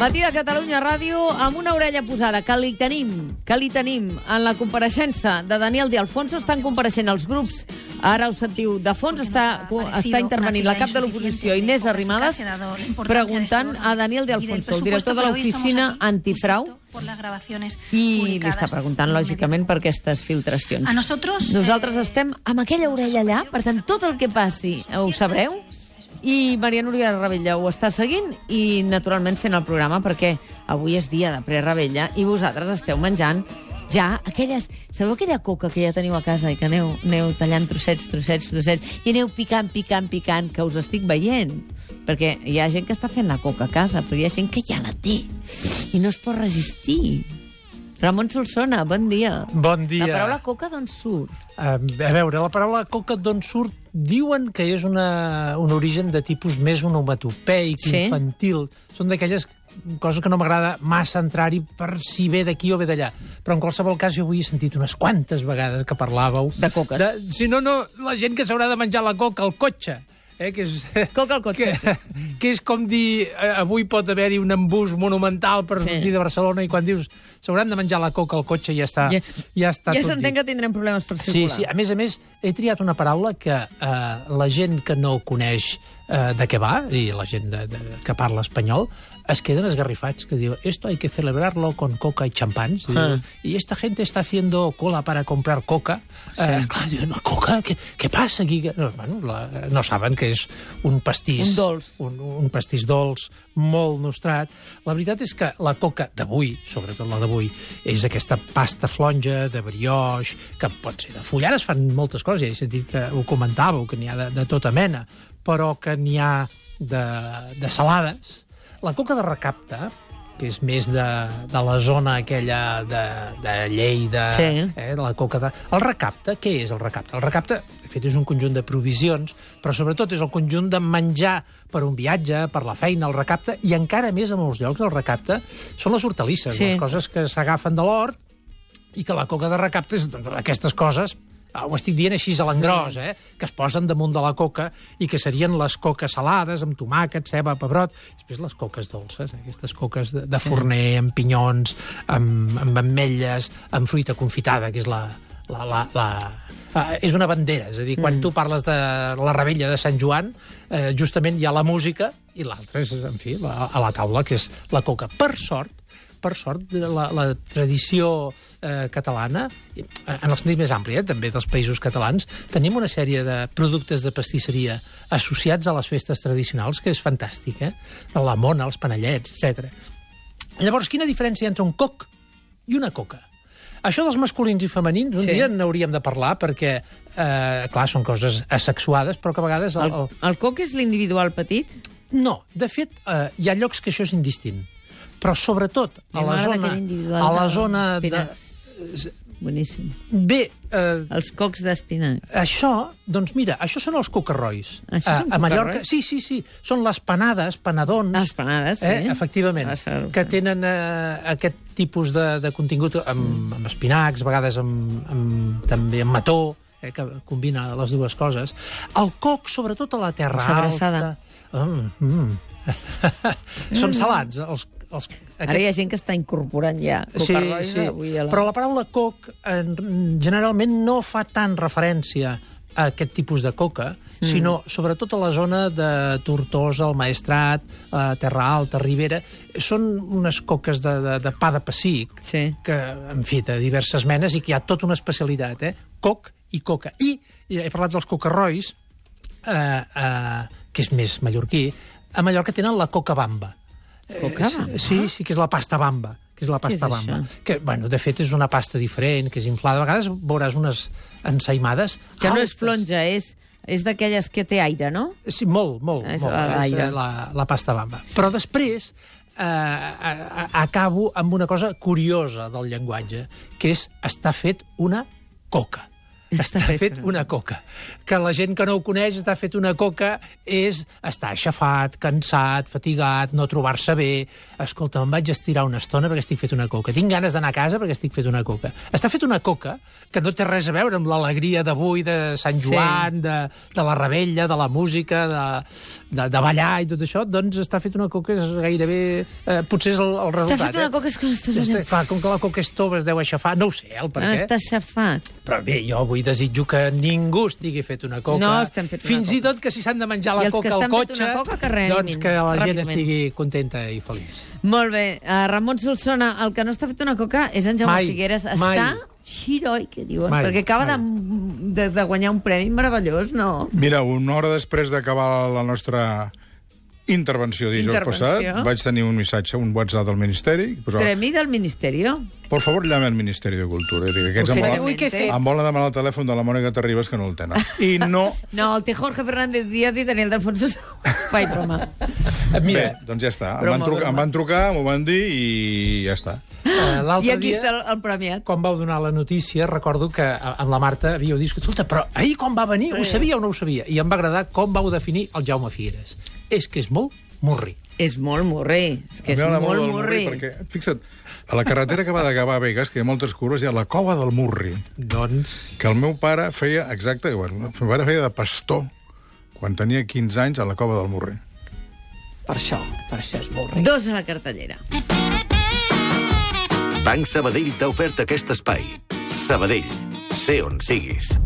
Matí de Catalunya Ràdio amb una orella posada, que li tenim, que li tenim en la compareixença de Daniel de Alfonso. Estan compareixent els grups, ara ho sentiu, de fons està, està intervenint la cap de l'oposició, Inés Arrimadas, preguntant a Daniel de Alfonso, el director de l'oficina antifrau, i li està preguntant, lògicament, per aquestes filtracions. A nosotros, Nosaltres eh, estem amb aquella orella allà, per tant, tot el que passi ho sabreu, i Maria Núria Rebella ho està seguint i, naturalment, fent el programa perquè avui és dia de pre-Rebella i vosaltres esteu menjant ja aquelles... Sabeu aquella coca que ja teniu a casa i que aneu, aneu tallant trossets, trossets, trossets i aneu picant, picant, picant, que us estic veient? Perquè hi ha gent que està fent la coca a casa, però hi ha gent que ja la té i no es pot resistir. Ramon Solsona, bon dia. Bon dia. La paraula coca d'on surt? Uh, a veure, la paraula coca d'on surt diuen que és una, un origen de tipus més onomatopeic, Sí? infantil. Són d'aquelles coses que no m'agrada massa entrar-hi per si ve d'aquí o ve d'allà. Però en qualsevol cas jo avui he sentit unes quantes vegades que parlàveu... De coques. De, si no, no, la gent que s'haurà de menjar la coca al cotxe. Eh, que és, Coca al cotxe, Que, que és com dir, eh, avui pot haver-hi un embús monumental per Sí. sortir de Barcelona i quan dius s'hauran de menjar la coca al cotxe ja està, Ja- ja, està Ja tot s'entén que tindrem problemes per Sí, circular. sí. A més a més, he triat una paraula que eh, la gent que no coneix eh, de què va, i la gent de, de, que parla espanyol, es queden esgarrifats, que diu, esto hay que celebrarlo con coca y champán. Ah. diu, y esta gente está haciendo cola para comprar coca. Eh, clar, diuen, la coca, què, què passa aquí? No, bueno, la, no saben que és un pastís... Un dolç. Un, un pastís dolç, molt nostrat. La veritat és que la coca d'avui, sobretot la d'avui, és aquesta pasta flonja de brioix, que pot ser de full. Ara es fan moltes coses, ja he sentit que ho comentàveu, que n'hi ha de, de tota mena, però que n'hi ha de, de salades. La coca de recapta, que és més de, de la zona aquella de, de Lleida, Sí. eh, la coca de... El recapte, què és el recapte? El recapte, de fet, és un conjunt de provisions, però sobretot és el conjunt de menjar per un viatge, per la feina, el recapte, i encara més a molts llocs el recapte són les hortalisses, Sí. les coses que s'agafen de l'hort, i que la coca de recapte és doncs, aquestes coses ho estic dient així a l'engròs, eh? que es posen damunt de la coca i que serien les coques salades, amb tomàquet, ceba, pebrot, després les coques dolces, eh? aquestes coques de, de forner, amb pinyons, amb, amb ametlles, amb fruita confitada, que és la... la, la, la Uh, és una bandera, és a dir, quan mm. tu parles de la rebella de Sant Joan, eh, justament hi ha la música i l'altra és, en fi, la, a la taula, que és la coca. Per sort, per sort, la, la tradició eh, catalana, eh, en el sentit més ampli, eh, també dels països catalans, tenim una sèrie de productes de pastisseria associats a les festes tradicionals, que és fantàstic, eh? La mona, els panellets, etc. Llavors, quina diferència entre un coc i una coca? Això dels masculins i femenins, un Sí. dia n'hauríem de parlar, perquè, eh, clar, són coses asexuades, però que a vegades... El, el, el coc és l'individual petit? no, de fet, eh, hi ha llocs que això és indistint. Però sobretot a la zona... A la zona de... Boníssim. Bé, eh, Els cocs d'espinac. això, doncs mira, això són els cocarrois. Això són a, a Mallorca, sí, sí, sí. Són les panades, panadons... Les panades, sí. Eh, efectivament, Ah, que tenen eh, aquest tipus de, de contingut amb, amb espinacs, a vegades amb, amb, també amb mató, eh, que combina les dues coses. El coc, sobretot a la terra alta... Mm, mm. Són salats, els, els, Ara hi ha gent que està incorporant ja cocarrois avui a la... però la paraula coc eh, generalment no fa tant referència a aquest tipus de coca, mm. sinó sobretot a la zona de Tortosa, el Maestrat, eh, Terra Alta, Ribera. Són unes coques de, de, de pa de pessic, Sí. que, en fi, de diverses menes i que hi ha tota una especialitat, eh? Coc i coca. I, i he parlat dels cocarrois, eh, eh, que és més mallorquí, a Mallorca tenen la coca bamba. Coca Eh? Sí, sí, que és la pasta bamba que és la Què és pasta bamba. això? Que, bueno, de fet, és una pasta diferent, que és inflada. A vegades veuràs unes ensaïmades Que no és altes. flonja, és, és d'aquelles que té aire, no? Sí, molt, molt. És molt l'aire. és, eh, la, la pasta bamba. Però després eh, acabo amb una cosa curiosa del llenguatge, que és està fet una coca. Està fet una coca. Que la gent que no ho coneix està fet una coca és estar aixafat, cansat, fatigat, no trobar-se bé. Escolta, em vaig estirar una estona perquè estic fet una coca. Tinc ganes d'anar a casa perquè estic fet una coca. Està fet una coca que no té res a veure amb l'alegria d'avui, de Sant Joan, sí. de, de la rebella, de la música, de, de, de ballar i tot això, doncs està fet una coca és gairebé... Eh, potser és el, el resultat. Està fet una eh? coca és que no estàs Està, clar, com que la coca és tova es deu aixafar, no ho sé, el per No què. està aixafat. Però bé, jo avui desitjo que ningú estigui fet una coca. No estem fet una Fins i coca. tot que si s'han de menjar la I coca al cotxe, una coca, que reanimin, doncs que la gent ràpidament. estigui contenta i feliç. Molt bé. Uh, Ramon Solsona, el que no està fet una coca és en Jaume Mai, Figueres. mai. Està xiroi, que diuen, Mai, perquè acaba de, mai. de, de guanyar un premi meravellós, no? Mira, una hora després d'acabar la nostra intervenció dijous Intervenció. passat, vaig tenir un missatge, un WhatsApp del Ministeri, que posava, Premi del Ministerio. por favor, llame al Ministeri de Cultura. I dic, aquests em volen, ui, què he fet? em volen demanar el telèfon de la Mònica Terribas, que no el tenen. I no... No, el té Jorge Fernández Díaz i Daniel D'Alfonso. Faig broma. Eh, Mira, Bé, doncs ja està. Em Broma, van, trucar, broma. em van trucar, m'ho van dir i ja està. eh, I l'altre aquí dia... està el, el premiat. quan vau donar la notícia, recordo que a- amb la Marta havíeu dit, escolta, però ahir quan va venir, ho sabia o no ho sabia? I em va agradar com vau definir el Jaume Figueres. És que és molt murri. És molt morrer. És que és molt del morrer. Perquè, fixa't, a la carretera que va de Gavà a Vegas, que hi ha moltes curves, hi ha la cova del Murri, Doncs... que el meu pare feia, exacte, bueno, el meu pare feia de pastor quan tenia 15 anys a la cova del Murri. Per això, per això és murri. Dos a la cartellera. Banc Sabadell t'ha ofert aquest espai. Sabadell, sé on siguis.